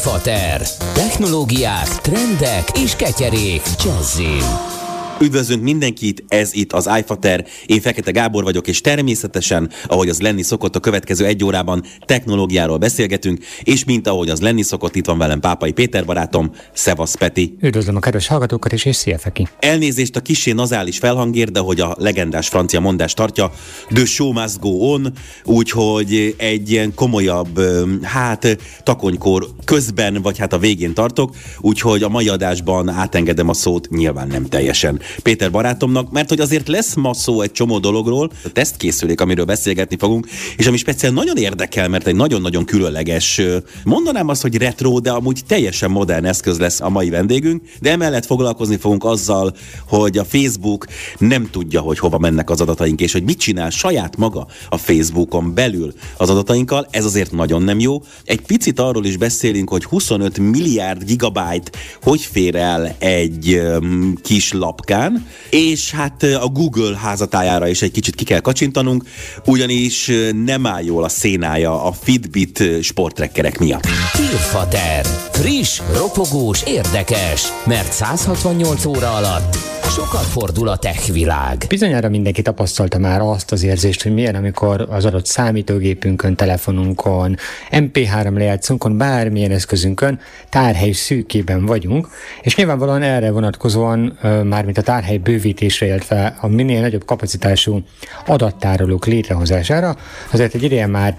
iFater. Technológiák, trendek és ketyerék. Jazzin. Üdvözlünk mindenkit, ez itt az iFater. Én Fekete Gábor vagyok, és természetesen, ahogy az lenni szokott, a következő egy órában technológiáról beszélgetünk, és mint ahogy az lenni szokott, itt van velem Pápai Péter barátom, Szevasz Peti. Üdvözlöm a kedves hallgatókat, és, és szia Feki. Elnézést a kisé nazális felhangért, de hogy a legendás francia mondás tartja, the show must go on, úgyhogy egy ilyen komolyabb, hát takonykor közben, vagy hát a végén tartok, úgyhogy a mai adásban átengedem a szót, nyilván nem teljesen Péter barátomnak, mert hogy azért lesz ma szó egy csomó dologról, a tesztkészülék, amiről beszélgetni fogunk, és ami speciál nagyon érdekel, mert egy nagyon-nagyon különleges, mondanám azt, hogy retro, de amúgy teljesen modern eszköz lesz a mai vendégünk, de emellett foglalkozni fogunk azzal, hogy a Facebook nem tudja, hogy hova mennek az adataink, és hogy mit csinál saját maga a Facebookon belül az adatainkkal, ez azért nagyon nem jó. Egy picit arról is beszélünk, hogy 25 milliárd gigabyte hogy fér el egy um, kis lapkán, után, és hát a Google házatájára is egy kicsit ki kell kacsintanunk, ugyanis nem áll jól a szénája a Fitbit sporttrekkerek miatt. Tirfater. Friss, ropogós, érdekes, mert 168 óra alatt sokat fordul a tech világ. Bizonyára mindenki tapasztalta már azt az érzést, hogy milyen, amikor az adott számítógépünkön, telefonunkon, MP3 lejátszónkon, bármilyen eszközünkön tárhely szűkében vagyunk, és nyilvánvalóan erre vonatkozóan, mármint a tárhely bővítésre, illetve a minél nagyobb kapacitású adattárolók létrehozására, azért egy ideje már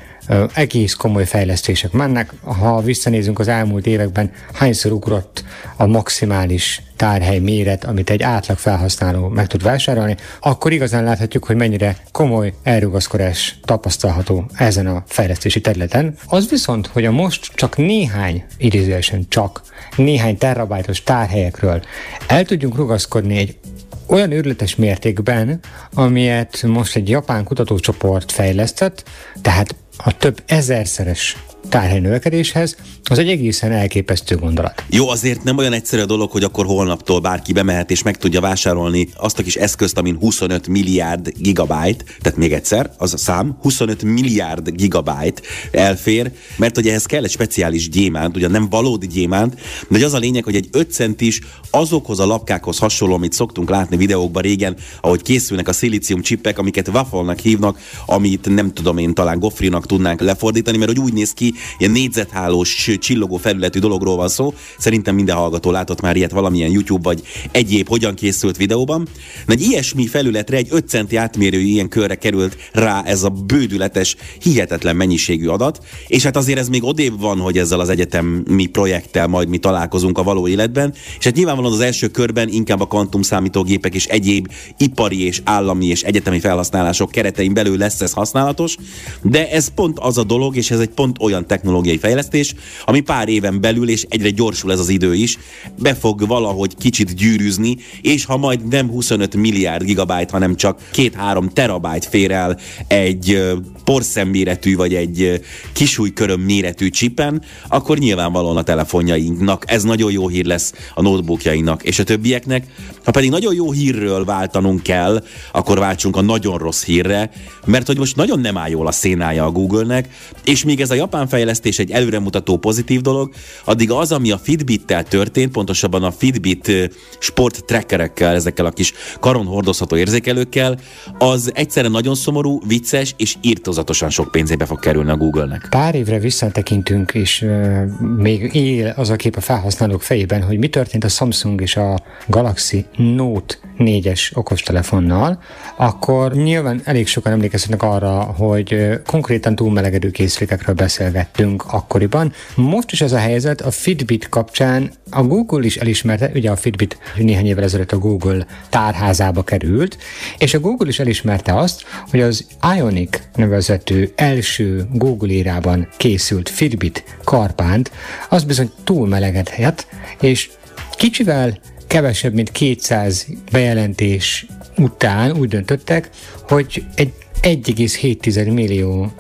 egész komoly fejlesztések mennek. Ha visszanézünk az elmúlt években, hányszor ugrott a maximális tárhely méret, amit egy átlag felhasználó meg tud vásárolni, akkor igazán láthatjuk, hogy mennyire komoly elrugaszkodás tapasztalható ezen a fejlesztési területen. Az viszont, hogy a most csak néhány, idézőesen csak néhány terabájtos tárhelyekről el tudjunk rugaszkodni egy olyan őrületes mértékben, amilyet most egy japán kutatócsoport fejlesztett, tehát a több ezerszeres tárhely növekedéshez, az egy egészen elképesztő gondolat. Jó, azért nem olyan egyszerű a dolog, hogy akkor holnaptól bárki bemehet és meg tudja vásárolni azt a kis eszközt, amin 25 milliárd gigabyte, tehát még egyszer, az a szám, 25 milliárd gigabyte elfér, mert ugye ehhez kell egy speciális gyémánt, ugye nem valódi gyémánt, de az a lényeg, hogy egy 5 centis azokhoz a lapkákhoz hasonló, amit szoktunk látni videókban régen, ahogy készülnek a szilícium csippek, amiket waffle hívnak, amit nem tudom én, talán gofrinak tudnánk lefordítani, mert hogy úgy néz ki, ilyen négyzethálós csillogó felületű dologról van szó. Szerintem minden hallgató látott már ilyet valamilyen YouTube vagy egyéb hogyan készült videóban. Na, egy ilyesmi felületre egy 5 centi átmérőjű ilyen körre került rá ez a bődületes, hihetetlen mennyiségű adat, és hát azért ez még odébb van, hogy ezzel az egyetemi projekttel majd mi találkozunk a való életben, és hát nyilvánvalóan az első körben inkább a kvantum számítógépek és egyéb ipari és állami és egyetemi felhasználások keretein belül lesz ez használatos, de ez pont az a dolog, és ez egy pont olyan technológiai fejlesztés, ami pár éven belül, és egyre gyorsul ez az idő is, be fog valahogy kicsit gyűrűzni, és ha majd nem 25 milliárd gigabyte, hanem csak 2-3 terabyte fér el egy porszemméretű vagy egy kisújköröm méretű csipen, akkor nyilvánvalóan a telefonjainknak ez nagyon jó hír lesz a notebookjainknak és a többieknek. Ha pedig nagyon jó hírről váltanunk kell, akkor váltsunk a nagyon rossz hírre, mert hogy most nagyon nem áll jól a szénája a Google-nek, és míg ez a japán fejlesztés egy előremutató pozitív dolog, addig az, ami a Fitbit-tel történt, pontosabban a Fitbit sport trackerekkel, ezekkel a kis karon hordozható érzékelőkkel, az egyszerre nagyon szomorú, vicces és írtozatosan sok pénzébe fog kerülni a Google-nek. Pár évre visszatekintünk, és uh, még él az a kép a felhasználók fejében, hogy mi történt a Samsung és a Galaxy Note 4-es okostelefonnal, akkor nyilván elég sokan emlékezhetnek arra, hogy konkrétan túlmelegedő készülékekről beszélgettünk akkoriban. Most is ez a helyzet, a Fitbit kapcsán a Google is elismerte, ugye a Fitbit néhány évvel ezelőtt a Google tárházába került, és a Google is elismerte azt, hogy az Ionic nevezető első Google érában készült Fitbit karpánt, az bizony túlmelegedhet, és kicsivel kevesebb, mint 200 bejelentés után úgy döntöttek, hogy egy 1,7 millió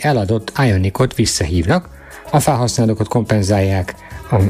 eladott Ionicot visszahívnak, a felhasználókat kompenzálják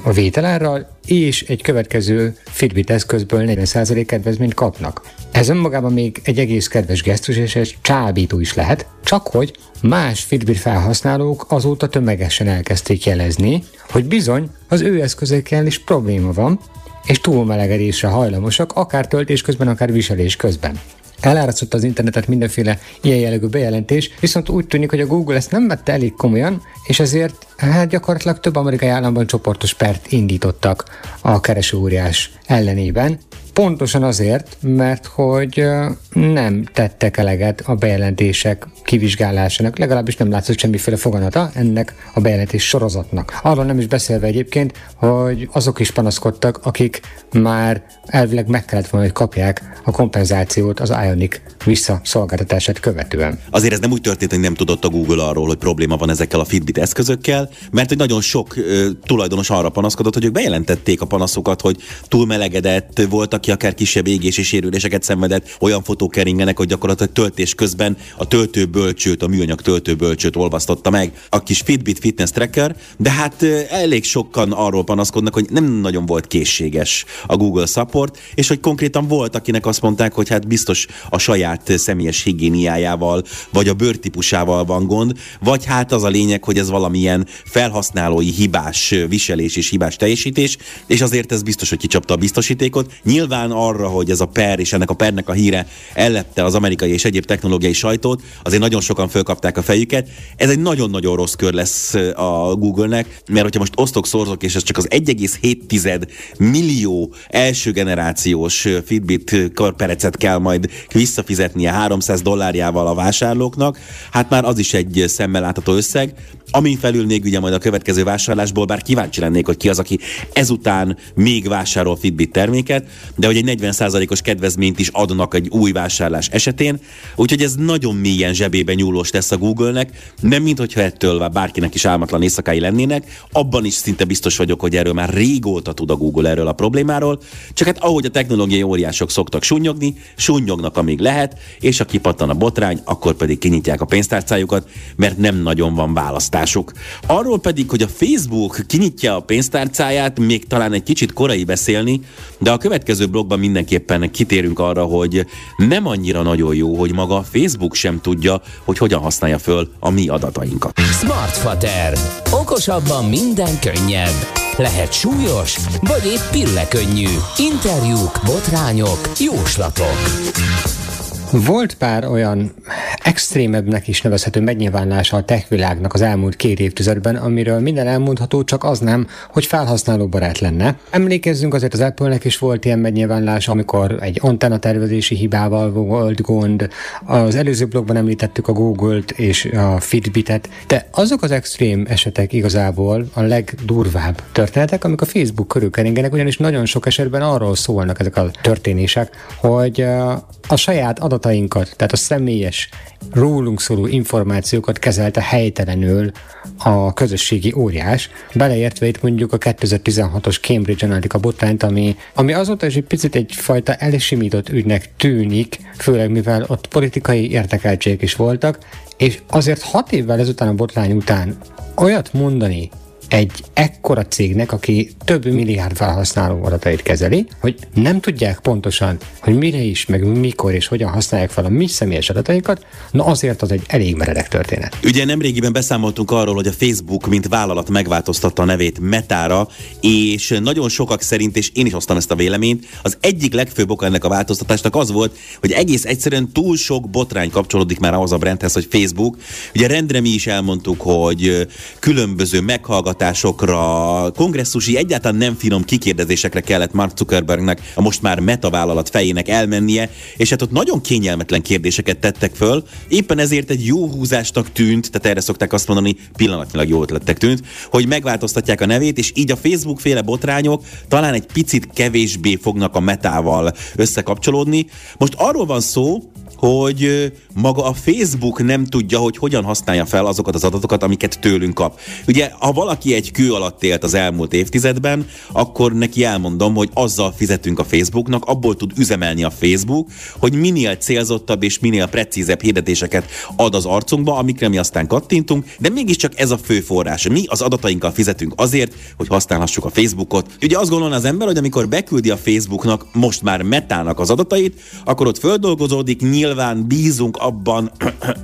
a vételárral, és egy következő Fitbit eszközből 40% kedvezményt kapnak. Ez önmagában még egy egész kedves gesztus, és ez csábító is lehet, csak hogy más Fitbit felhasználók azóta tömegesen elkezdték jelezni, hogy bizony az ő eszközökkel is probléma van, és túlmelegedésre hajlamosak, akár töltés közben, akár viselés közben. Elárasztott az internetet mindenféle ilyen jellegű bejelentés, viszont úgy tűnik, hogy a Google ezt nem vette elég komolyan, és ezért hát gyakorlatilag több amerikai államban csoportos pert indítottak a keresőóriás ellenében, Pontosan azért, mert hogy nem tettek eleget a bejelentések kivizsgálásának, legalábbis nem látszott semmiféle foganata ennek a bejelentés sorozatnak. Arról nem is beszélve egyébként, hogy azok is panaszkodtak, akik már elvileg meg kellett volna, hogy kapják a kompenzációt az Ionic visszaszolgáltatását követően. Azért ez nem úgy történt, hogy nem tudott a Google arról, hogy probléma van ezekkel a Fitbit eszközökkel, mert hogy nagyon sok ö, tulajdonos arra panaszkodott, hogy ők bejelentették a panaszokat, hogy túlmelegedett, volt, aki akár kisebb égési sérüléseket szenvedett, olyan fotók keringenek, hogy gyakorlatilag töltés közben a töltőbölcsőt, a műanyag töltőbölcsőt olvasztotta meg a kis Fitbit fitness tracker, de hát elég sokan arról panaszkodnak, hogy nem nagyon volt készséges a Google support, és hogy konkrétan volt, akinek azt mondták, hogy hát biztos a saját személyes higiéniájával, vagy a bőrtípusával van gond, vagy hát az a lényeg, hogy ez valamilyen felhasználói hibás viselés és hibás teljesítés, és azért ez biztos, hogy kicsapta a biztosítékot. Nyilván arra, hogy ez a per és ennek a pernek a híre ellepte az amerikai és egyéb technológiai sajtót, azért nagyon sokan fölkapták a fejüket. Ez egy nagyon-nagyon rossz kör lesz a Google-nek, mert hogyha most osztok, szorzok, és ez csak az 1,7 millió első generációs Fitbit körperecet kell majd visszafizetnie 300 dollárjával a vásárlóknak, hát már az is egy szemmel látható összeg, Amin felül még ugye majd a következő vásárlásból, bár kíváncsi lennék, hogy ki az, aki ezután még vásárol Fitbit terméket, de hogy egy 40%-os kedvezményt is adnak egy új vásárlás esetén, úgyhogy ez nagyon mélyen zsebébe nyúlós lesz a Google-nek, nem mint hogyha ettől bárkinek is álmatlan éjszakái lennének, abban is szinte biztos vagyok, hogy erről már régóta tud a Google erről a problémáról, csak hát ahogy a technológiai óriások szoktak sunyogni, sunyognak amíg lehet, és a kipattan a botrány, akkor pedig kinyitják a pénztárcájukat, mert nem nagyon van választás kilátásuk. Arról pedig, hogy a Facebook kinyitja a pénztárcáját, még talán egy kicsit korai beszélni, de a következő blogban mindenképpen kitérünk arra, hogy nem annyira nagyon jó, hogy maga Facebook sem tudja, hogy hogyan használja föl a mi adatainkat. Smartfater. Okosabban minden könnyebb. Lehet súlyos, vagy épp pillekönnyű. Interjúk, botrányok, jóslatok. Volt pár olyan extrémebbnek is nevezhető megnyilvánulása a tech világnak az elmúlt két évtizedben, amiről minden elmondható, csak az nem, hogy felhasználóbarát lenne. Emlékezzünk azért az Apple-nek is volt ilyen megnyilvánulása, amikor egy antenna tervezési hibával volt gond. Az előző blogban említettük a Google-t és a Fitbit-et, de azok az extrém esetek igazából a legdurvább történetek, amik a Facebook körül keringenek, ugyanis nagyon sok esetben arról szólnak ezek a történések, hogy a saját adatainkat, tehát a személyes rólunk szóló információkat kezelte helytelenül a közösségi óriás, beleértve itt mondjuk a 2016-os Cambridge Analytica botrányt, ami, ami azóta is egy picit egyfajta elsimított ügynek tűnik, főleg mivel ott politikai értekeltségek is voltak, és azért hat évvel ezután a botrány után olyat mondani, egy ekkora cégnek, aki több milliárd felhasználó adatait kezeli, hogy nem tudják pontosan, hogy mire is, meg mikor és hogyan használják fel a mi személyes adatainkat, na azért az egy elég meredek történet. Ugye nemrégiben beszámoltunk arról, hogy a Facebook, mint vállalat megváltoztatta a nevét Metára, és nagyon sokak szerint, és én is hoztam ezt a véleményt, az egyik legfőbb oka ennek a változtatásnak az volt, hogy egész egyszerűen túl sok botrány kapcsolódik már ahhoz a brandhez, hogy Facebook. Ugye rendre mi is elmondtuk, hogy különböző meghallgatások, meghallgatásokra, kongresszusi, egyáltalán nem finom kikérdezésekre kellett Mark Zuckerbergnek, a most már meta vállalat fejének elmennie, és hát ott nagyon kényelmetlen kérdéseket tettek föl, éppen ezért egy jó húzásnak tűnt, tehát erre szokták azt mondani, pillanatnyilag jó ötlettek tűnt, hogy megváltoztatják a nevét, és így a Facebook féle botrányok talán egy picit kevésbé fognak a metával összekapcsolódni. Most arról van szó, hogy maga a Facebook nem tudja, hogy hogyan használja fel azokat az adatokat, amiket tőlünk kap. Ugye, ha valaki egy kő alatt élt az elmúlt évtizedben, akkor neki elmondom, hogy azzal fizetünk a Facebooknak, abból tud üzemelni a Facebook, hogy minél célzottabb és minél precízebb hirdetéseket ad az arcunkba, amikre mi aztán kattintunk, de mégiscsak ez a fő forrás. Mi az adatainkkal fizetünk azért, hogy használhassuk a Facebookot. Ugye azt gondolna az ember, hogy amikor beküldi a Facebooknak most már metának az adatait, akkor ott földolgozódik, nyilván bízunk abban,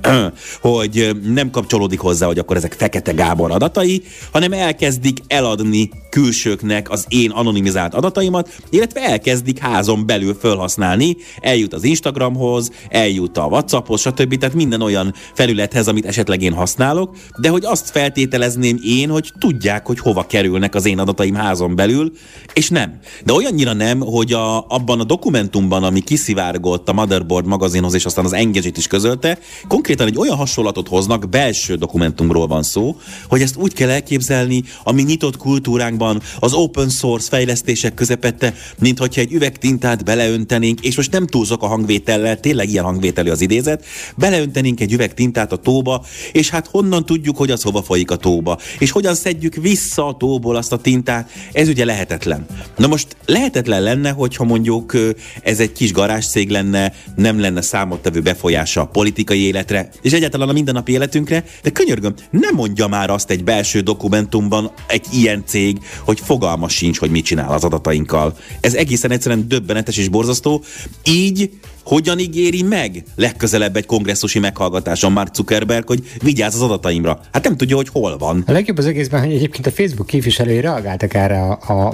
hogy nem kapcsolódik hozzá, hogy akkor ezek Fekete Gábor adatai, hanem elkezdik eladni külsőknek az én anonimizált adataimat, illetve elkezdik házon belül felhasználni, eljut az Instagramhoz, eljut a Whatsapphoz, stb. Tehát minden olyan felülethez, amit esetleg én használok, de hogy azt feltételezném én, hogy tudják, hogy hova kerülnek az én adataim házon belül, és nem. De olyannyira nem, hogy a, abban a dokumentumban, ami kiszivárgott a Motherboard magazinhoz, és aztán az engage is közölte, konkrétan egy olyan hasonlatot hoznak, belső dokumentumról van szó, hogy ezt úgy kell elképzelni, ami nyitott kultúránkban, az open source fejlesztések közepette, mint hogyha egy üvegtintát beleöntenénk, és most nem túlzok a hangvétellel, tényleg ilyen hangvételű az idézet, beleöntenénk egy üvegtintát a tóba, és hát honnan tudjuk, hogy az hova folyik a tóba, és hogyan szedjük vissza a tóból azt a tintát, ez ugye lehetetlen. Na most lehetetlen lenne, hogyha mondjuk ez egy kis garázscég lenne, nem lenne számottevő befolyása a politikai életre, és egyáltalán a mindennapi életünkre, de könyörgöm, nem mondja már azt egy belső dokumentumban egy ilyen cég, hogy fogalma sincs, hogy mit csinál az adatainkkal. Ez egészen egyszerűen döbbenetes és borzasztó. Így hogyan ígéri meg legközelebb egy kongresszusi meghallgatáson Mark Zuckerberg, hogy vigyázz az adataimra? Hát nem tudja, hogy hol van. A legjobb az egészben, hogy egyébként a Facebook képviselői reagáltak erre a, a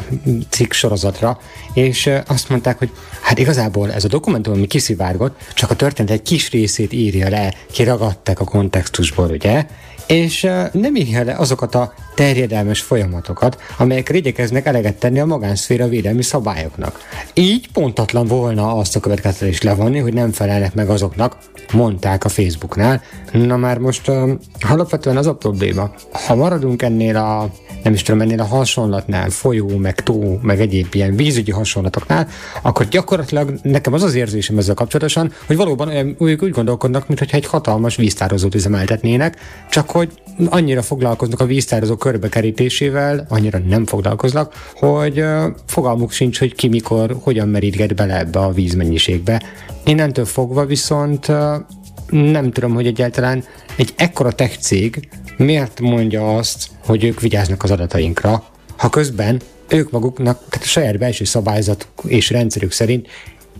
cikk sorozatra, és azt mondták, hogy hát igazából ez a dokumentum, ami kiszivárgott, csak a történet egy kis részét írja le, kiragadták a kontextusból, ugye? És nem írja le azokat a terjedelmes folyamatokat, amelyek igyekeznek eleget tenni a magánszféra védelmi szabályoknak. Így pontatlan volna azt a következtetést levonni, hogy nem felelnek meg azoknak, mondták a Facebooknál. Na már most uh, alapvetően az a probléma. Ha maradunk ennél a nem is tudom, ennél a hasonlatnál, folyó, meg tó, meg egyéb ilyen vízügyi hasonlatoknál, akkor gyakorlatilag nekem az az érzésem ezzel kapcsolatosan, hogy valóban olyan, úgy, úgy gondolkodnak, mintha egy hatalmas víztározót üzemeltetnének, csak hogy annyira foglalkoznak a víztározó körbekerítésével, annyira nem foglalkoznak, hogy fogalmuk sincs, hogy ki mikor, hogyan merítget bele ebbe a vízmennyiségbe. Innentől fogva viszont nem tudom, hogy egyáltalán egy ekkora tech cég miért mondja azt, hogy ők vigyáznak az adatainkra, ha közben ők maguknak, tehát a saját belső szabályzat és rendszerük szerint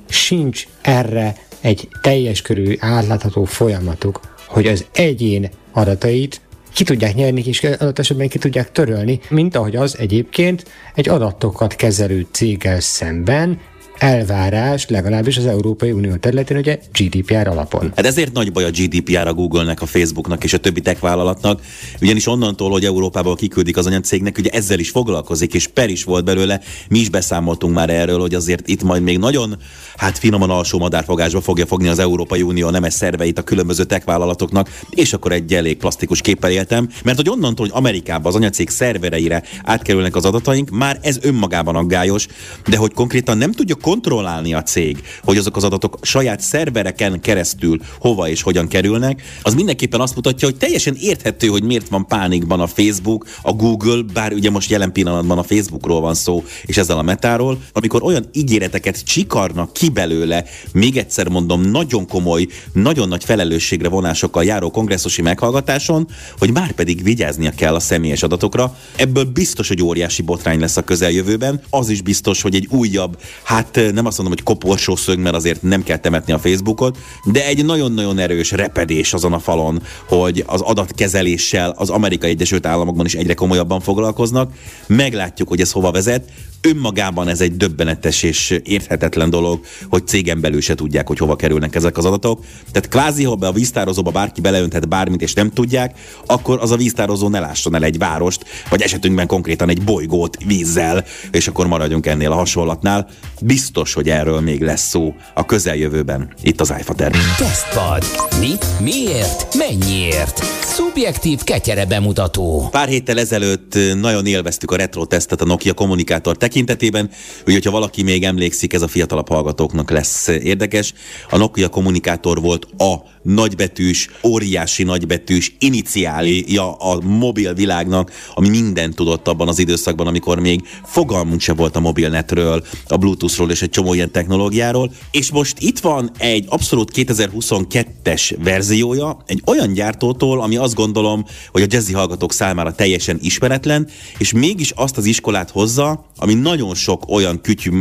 sincs erre egy teljes körű átlátható folyamatuk, hogy az egyén adatait ki tudják nyerni, és adott esetben ki tudják törölni, mint ahogy az egyébként egy adatokat kezelő céggel szemben elvárás, legalábbis az Európai Unió területén, ugye GDPR alapon. Hát ezért nagy baj a GDPR a Google-nek, a Facebooknak és a többi tech vállalatnak, ugyanis onnantól, hogy Európából kiküldik az anyacégnek, ugye ezzel is foglalkozik, és per is volt belőle, mi is beszámoltunk már erről, hogy azért itt majd még nagyon, hát finoman alsó madárfogásba fogja fogni az Európai Unió nemes szerveit a különböző tech vállalatoknak, és akkor egy elég plastikus képpel éltem, mert hogy onnantól, hogy Amerikában az anyacég szervereire átkerülnek az adataink, már ez önmagában aggályos, de hogy konkrétan nem tudja kontrollálni a cég, hogy azok az adatok saját szervereken keresztül hova és hogyan kerülnek, az mindenképpen azt mutatja, hogy teljesen érthető, hogy miért van pánikban a Facebook, a Google, bár ugye most jelen pillanatban a Facebookról van szó, és ezzel a metáról, amikor olyan ígéreteket csikarnak ki belőle, még egyszer mondom, nagyon komoly, nagyon nagy felelősségre vonásokkal járó kongresszusi meghallgatáson, hogy már pedig vigyáznia kell a személyes adatokra. Ebből biztos, hogy óriási botrány lesz a közeljövőben. Az is biztos, hogy egy újabb, hát nem azt mondom, hogy koporsó szög, mert azért nem kell temetni a Facebookot, de egy nagyon-nagyon erős repedés azon a falon, hogy az adatkezeléssel az Amerikai Egyesült Államokban is egyre komolyabban foglalkoznak. Meglátjuk, hogy ez hova vezet önmagában ez egy döbbenetes és érthetetlen dolog, hogy cégen belül se tudják, hogy hova kerülnek ezek az adatok. Tehát kvázi, ha be a víztározóba bárki beleönthet bármit, és nem tudják, akkor az a víztározó ne lásson el egy várost, vagy esetünkben konkrétan egy bolygót vízzel, és akkor maradjunk ennél a hasonlatnál. Biztos, hogy erről még lesz szó a közeljövőben, itt az iFater. Tesztpad. Mit? Miért? Mennyiért? Szubjektív ketyere bemutató. Pár héttel ezelőtt nagyon élveztük a retro tesztet a Nokia kommunikátor tekintetében. Ugye, hogyha valaki még emlékszik, ez a fiatalabb hallgatóknak lesz érdekes. A Nokia kommunikátor volt a nagybetűs, óriási nagybetűs iniciálja a mobil világnak, ami mindent tudott abban az időszakban, amikor még fogalmunk se volt a mobilnetről, a Bluetoothról és egy csomó ilyen technológiáról. És most itt van egy abszolút 2022-es verziója, egy olyan gyártótól, ami azt gondolom, hogy a jazzy hallgatók számára teljesen ismeretlen, és mégis azt az iskolát hozza, ami nagyon sok olyan kütyű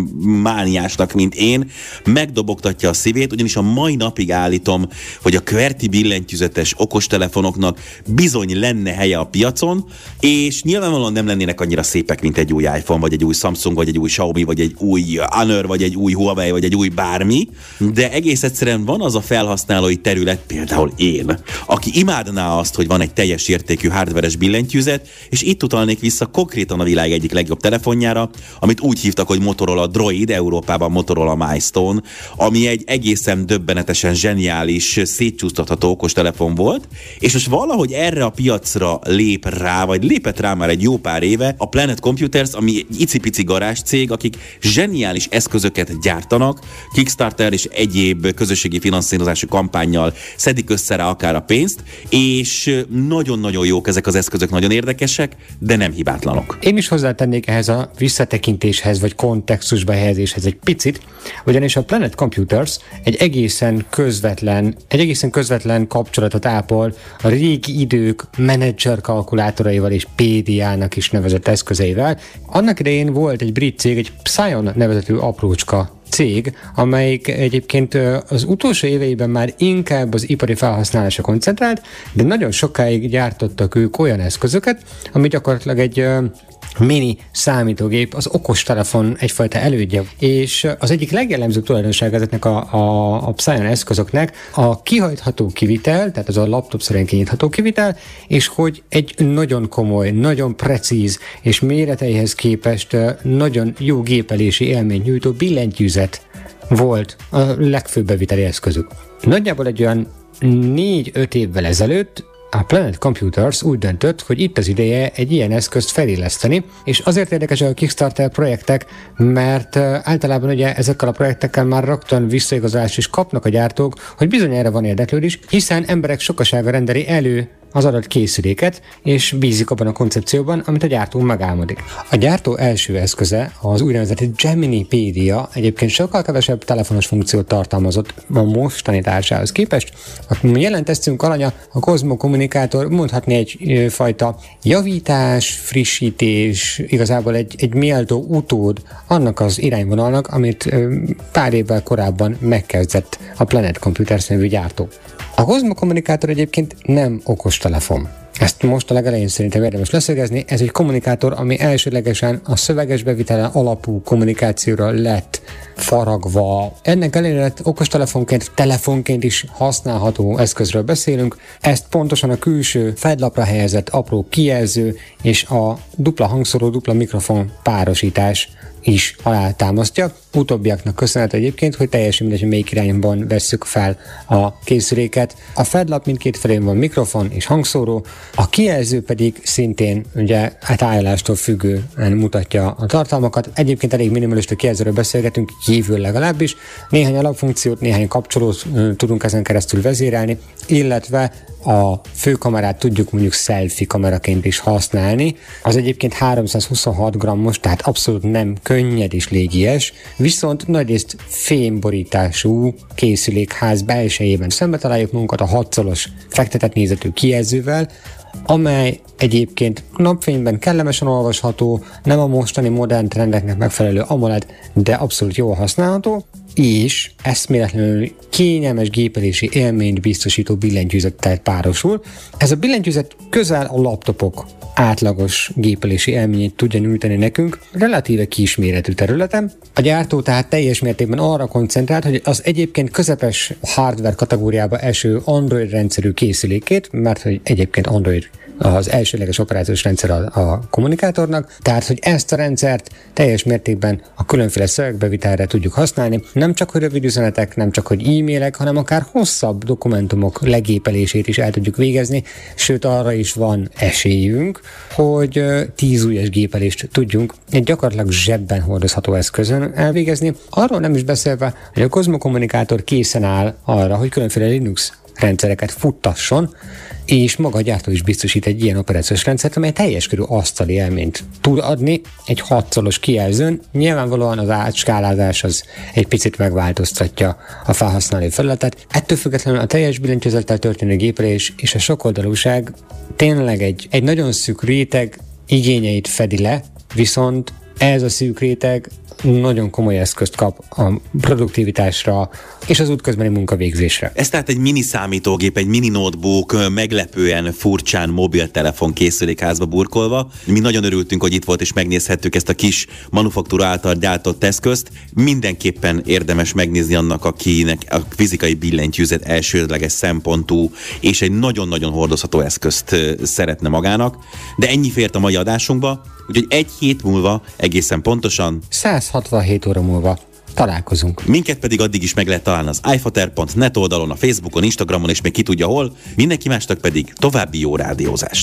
mániásnak, mint én, megdobogtatja a szívét, ugyanis a mai napig állítom, hogy a QWERTY billentyűzetes okostelefonoknak bizony lenne helye a piacon, és nyilvánvalóan nem lennének annyira szépek, mint egy új iPhone, vagy egy új Samsung, vagy egy új Xiaomi, vagy egy új Honor, vagy egy új Huawei, vagy egy új bármi, de egész egyszerűen van az a felhasználói terület, például én, aki imádná azt, hogy van egy teljes értékű hardveres billentyűzet, és itt utalnék vissza konkrétan a világ egyik legjobb telefonjára, amit úgy hívtak, hogy Motorola Droid, Európában Motorola Milestone, ami egy egészen döbbenetesen zseniális, szétcsúsztatható okostelefon volt, és most valahogy erre a piacra lép rá, vagy lépett rá már egy jó pár éve a Planet Computers, ami egy icipici garázs cég, akik zseniális eszközöket gyártanak, Kickstarter és egyéb közösségi finanszírozási kampányjal szedik össze rá akár a pénzt, és nagyon-nagyon jók ezek az eszközök, nagyon érdekesek, de nem hibátlanok. Én is hozzátennék ehhez a visszatekintéshez, vagy kontextusba helyezéshez egy picit, ugyanis a Planet Computers egy egészen közvetlen, egy egészen közvetlen kapcsolatot ápol a régi idők menedzser kalkulátoraival és PDA-nak is nevezett eszközeivel. Annak idején volt egy brit cég, egy Psion nevezetű aprócska cég, amelyik egyébként az utolsó éveiben már inkább az ipari felhasználásra koncentrált, de nagyon sokáig gyártottak ők olyan eszközöket, ami gyakorlatilag egy mini számítógép, az okostelefon egyfajta elődje. És az egyik legjellemzőbb tulajdonság ezeknek a, a, a Psion eszközöknek a kihajtható kivitel, tehát az a laptop szerint kinyitható kivitel, és hogy egy nagyon komoly, nagyon precíz és méreteihez képest nagyon jó gépelési élményt nyújtó billentyűzet volt a legfőbb beviteli eszközük. Nagyjából egy olyan négy-öt évvel ezelőtt a Planet Computers úgy döntött, hogy itt az ideje egy ilyen eszközt feléleszteni, és azért érdekes a Kickstarter projektek, mert általában ugye ezekkel a projektekkel már rögtön visszaigazolást is kapnak a gyártók, hogy bizonyára van érdeklődés, hiszen emberek sokasága rendeli elő az adott készüléket, és bízik abban a koncepcióban, amit a gyártó megálmodik. A gyártó első eszköze, az úgynevezett Gemini Pedia egyébként sokkal kevesebb telefonos funkciót tartalmazott a mostani társához képest. A jelen tesztünk alanya, a Cosmo kommunikátor mondhatni egy fajta javítás, frissítés, igazából egy, egy méltó utód annak az irányvonalnak, amit pár évvel korábban megkezdett a Planet Computers nevű gyártó. A Cosmo kommunikátor egyébként nem okos telefon. Ezt most a legelején szerintem érdemes leszögezni. Ez egy kommunikátor, ami elsőlegesen a szöveges bevitelen alapú kommunikációra lett faragva. Ennek ellenére okostelefonként, telefonként is használható eszközről beszélünk. Ezt pontosan a külső fedlapra helyezett apró kijelző és a dupla hangszóró, dupla mikrofon párosítás is alátámasztja. Utóbbiaknak köszönhető egyébként, hogy teljesen mindegy, hogy melyik irányban vesszük fel a készüléket. A fedlap mindkét felén van mikrofon és hangszóró, a kijelző pedig szintén ugye hát állástól függően mutatja a tartalmakat. Egyébként elég minimalista kijelzőről beszélgetünk, kívül legalábbis. Néhány alapfunkciót, néhány kapcsolót tudunk ezen keresztül vezérelni, illetve a főkamerát tudjuk mondjuk selfie kameraként is használni. Az egyébként 326 grammos, tehát abszolút nem könnyed és légies, viszont nagyrészt fémborítású készülékház belsejében szembe találjuk magunkat a 6 fektetett nézetű kijelzővel, amely egyébként napfényben kellemesen olvasható, nem a mostani modern trendeknek megfelelő AMOLED, de abszolút jól használható, és eszméletlenül kényelmes gépelési élményt biztosító billentyűzettel párosul. Ez a billentyűzet közel a laptopok átlagos gépelési élményét tudja nyújtani nekünk relatíve kisméretű területen. A gyártó tehát teljes mértékben arra koncentrált, hogy az egyébként közepes hardware kategóriába eső Android rendszerű készülékét, mert hogy egyébként Android az elsőleges operációs rendszer a, a kommunikátornak, tehát hogy ezt a rendszert teljes mértékben a különféle szövegbevitelre tudjuk használni, nem csak hogy rövid üzenetek, nem csak hogy e-mailek, hanem akár hosszabb dokumentumok legépelését is el tudjuk végezni, sőt arra is van esélyünk, hogy tíz újas gépelést tudjunk egy gyakorlatilag zsebben hordozható eszközön elvégezni. Arról nem is beszélve, hogy a Cosmo kommunikátor készen áll arra, hogy különféle Linux rendszereket futtasson, és maga a gyártó is biztosít egy ilyen operációs rendszert, amely teljes körű asztali élményt tud adni egy hatszoros kijelzőn. Nyilvánvalóan az átskálázás az egy picit megváltoztatja a felhasználó felületet. Ettől függetlenül a teljes billentyűzettel történő gépelés és a sokoldalúság tényleg egy, egy nagyon szűk réteg igényeit fedi le, viszont ez a szűk réteg nagyon komoly eszközt kap a produktivitásra és az útközbeni munkavégzésre. Ez tehát egy mini számítógép, egy mini notebook, meglepően furcsán mobiltelefon készülékházba burkolva. Mi nagyon örültünk, hogy itt volt és megnézhettük ezt a kis manufaktúra által gyártott eszközt. Mindenképpen érdemes megnézni annak, akinek a fizikai billentyűzet elsődleges szempontú és egy nagyon-nagyon hordozható eszközt szeretne magának. De ennyi fért a mai adásunkba, úgyhogy egy hét múlva egészen pontosan 167 óra múlva találkozunk. Minket pedig addig is meg lehet találni az ifater.net oldalon, a Facebookon, Instagramon és még ki tudja hol. Mindenki másnak pedig további jó rádiózást.